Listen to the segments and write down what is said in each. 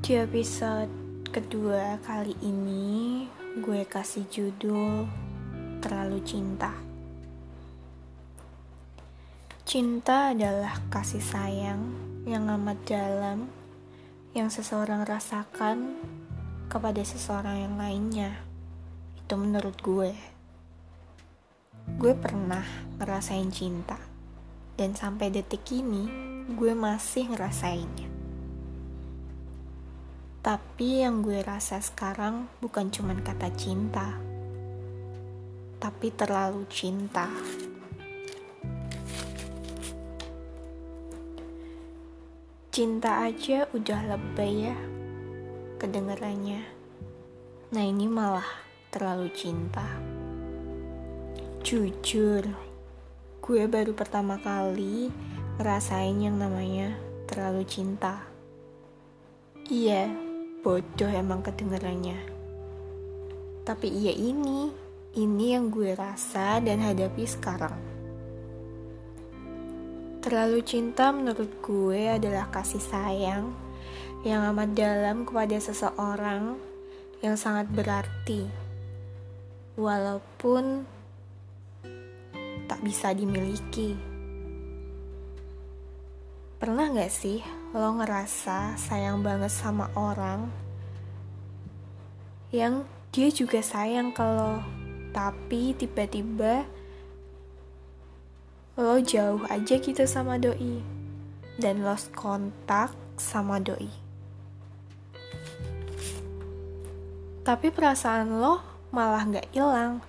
Di episode kedua kali ini, gue kasih judul Terlalu Cinta. Cinta adalah kasih sayang yang amat dalam yang seseorang rasakan kepada seseorang yang lainnya. Itu menurut gue. Gue pernah ngerasain cinta, dan sampai detik ini gue masih ngerasainnya. Tapi yang gue rasa sekarang bukan cuman kata cinta, tapi terlalu cinta. Cinta aja udah lebay ya kedengarannya. Nah ini malah terlalu cinta. Jujur, gue baru pertama kali ngerasain yang namanya terlalu cinta. Iya, bodoh emang kedengarannya. Tapi iya ini, ini yang gue rasa dan hadapi sekarang. Terlalu cinta menurut gue adalah kasih sayang yang amat dalam kepada seseorang yang sangat berarti. Walaupun tak bisa dimiliki. Pernah gak sih lo ngerasa sayang banget sama orang yang dia juga sayang ke lo tapi tiba-tiba lo jauh aja gitu sama doi dan lost kontak sama doi? Tapi perasaan lo malah gak hilang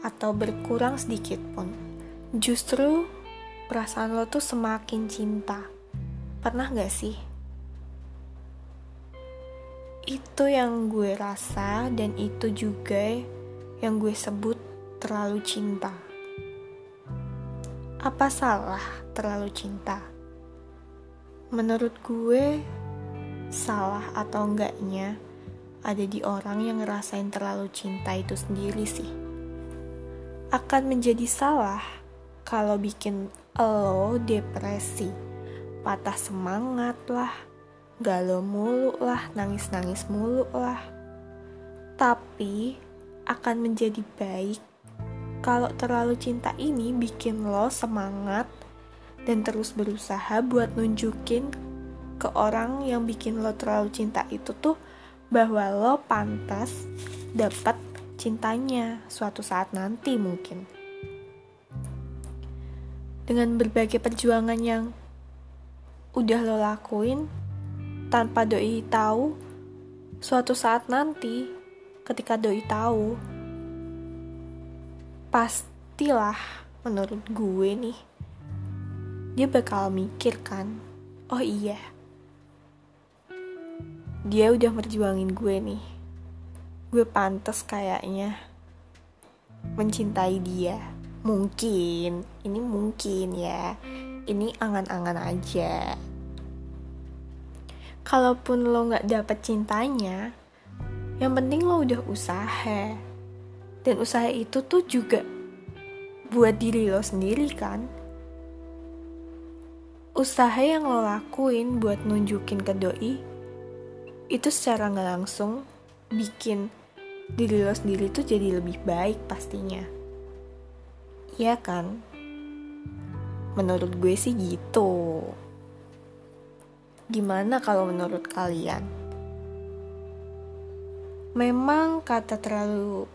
atau berkurang sedikit pun. Justru perasaan lo tuh semakin cinta Pernah gak sih? Itu yang gue rasa dan itu juga yang gue sebut terlalu cinta. Apa salah terlalu cinta? Menurut gue, salah atau enggaknya ada di orang yang ngerasain terlalu cinta itu sendiri sih. Akan menjadi salah kalau bikin lo depresi patah semangat lah, galau mulu lah, nangis-nangis mulu lah. Tapi akan menjadi baik kalau terlalu cinta ini bikin lo semangat dan terus berusaha buat nunjukin ke orang yang bikin lo terlalu cinta itu tuh bahwa lo pantas dapat cintanya suatu saat nanti mungkin. Dengan berbagai perjuangan yang udah lo lakuin tanpa doi tahu suatu saat nanti ketika doi tahu pastilah menurut gue nih dia bakal mikir kan oh iya dia udah merjuangin gue nih. Gue pantas kayaknya mencintai dia. Mungkin ini mungkin ya ini angan-angan aja. Kalaupun lo nggak dapet cintanya yang penting lo udah usaha. Dan usaha itu tuh juga buat diri lo sendiri kan? Usaha yang lo lakuin buat nunjukin ke doi itu secara nggak langsung bikin diri lo sendiri tuh jadi lebih baik pastinya. Iya kan? Menurut gue sih gitu. Gimana kalau menurut kalian? Memang kata terlalu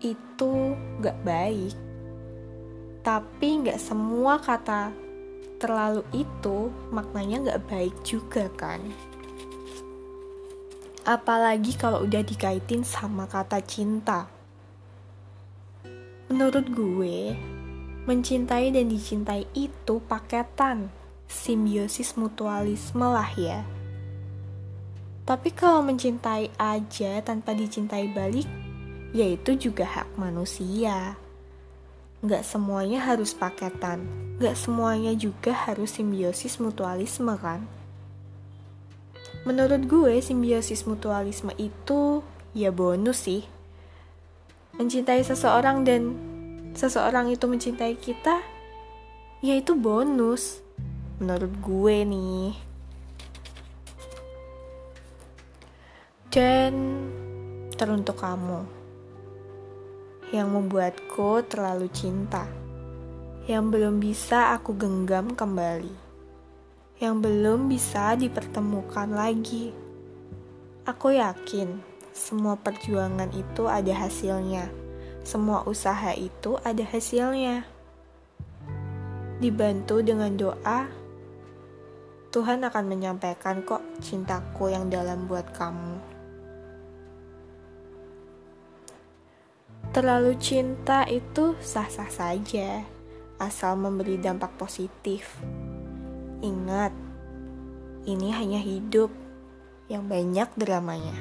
itu gak baik. Tapi gak semua kata terlalu itu maknanya gak baik juga kan? Apalagi kalau udah dikaitin sama kata cinta. Menurut gue, Mencintai dan dicintai itu paketan, simbiosis mutualisme lah ya. Tapi kalau mencintai aja tanpa dicintai balik, yaitu juga hak manusia. Gak semuanya harus paketan, gak semuanya juga harus simbiosis mutualisme kan? Menurut gue, simbiosis mutualisme itu ya bonus sih. Mencintai seseorang dan seseorang itu mencintai kita, ya itu bonus. Menurut gue nih. Dan teruntuk kamu yang membuatku terlalu cinta, yang belum bisa aku genggam kembali, yang belum bisa dipertemukan lagi. Aku yakin semua perjuangan itu ada hasilnya, semua usaha itu ada hasilnya. Dibantu dengan doa, Tuhan akan menyampaikan kok cintaku yang dalam buat kamu. Terlalu cinta itu sah-sah saja, asal memberi dampak positif. Ingat, ini hanya hidup yang banyak dramanya.